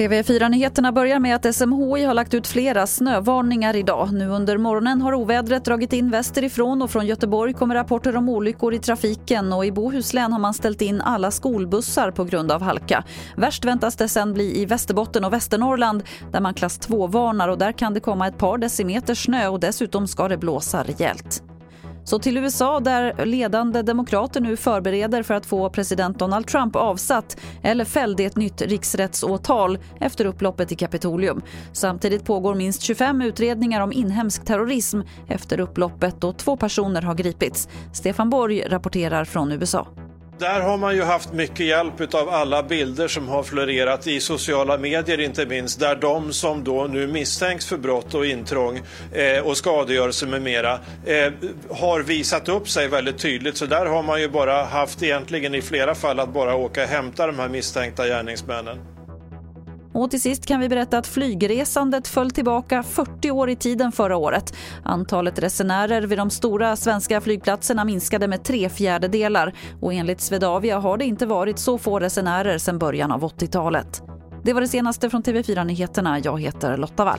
TV4-nyheterna börjar med att SMHI har lagt ut flera snövarningar idag. Nu under morgonen har ovädret dragit in västerifrån och från Göteborg kommer rapporter om olyckor i trafiken och i Bohuslän har man ställt in alla skolbussar på grund av halka. Värst väntas det sen bli i Västerbotten och Västernorrland där man klass 2-varnar och där kan det komma ett par decimeter snö och dessutom ska det blåsa rejält. Så till USA där ledande demokrater nu förbereder för att få president Donald Trump avsatt eller fälld i ett nytt riksrättsåtal efter upploppet i Kapitolium. Samtidigt pågår minst 25 utredningar om inhemsk terrorism efter upploppet och två personer har gripits. Stefan Borg rapporterar från USA. Där har man ju haft mycket hjälp av alla bilder som har florerat i sociala medier inte minst, där de som då nu misstänks för brott och intrång eh, och skadegörelse med mera eh, har visat upp sig väldigt tydligt. Så där har man ju bara haft egentligen i flera fall att bara åka och hämta de här misstänkta gärningsmännen. Och till sist kan vi berätta att flygresandet föll tillbaka 40 år i tiden förra året. Antalet resenärer vid de stora svenska flygplatserna minskade med tre fjärdedelar och enligt Swedavia har det inte varit så få resenärer sedan början av 80-talet. Det var det senaste från TV4 Nyheterna. Jag heter Lotta Wall.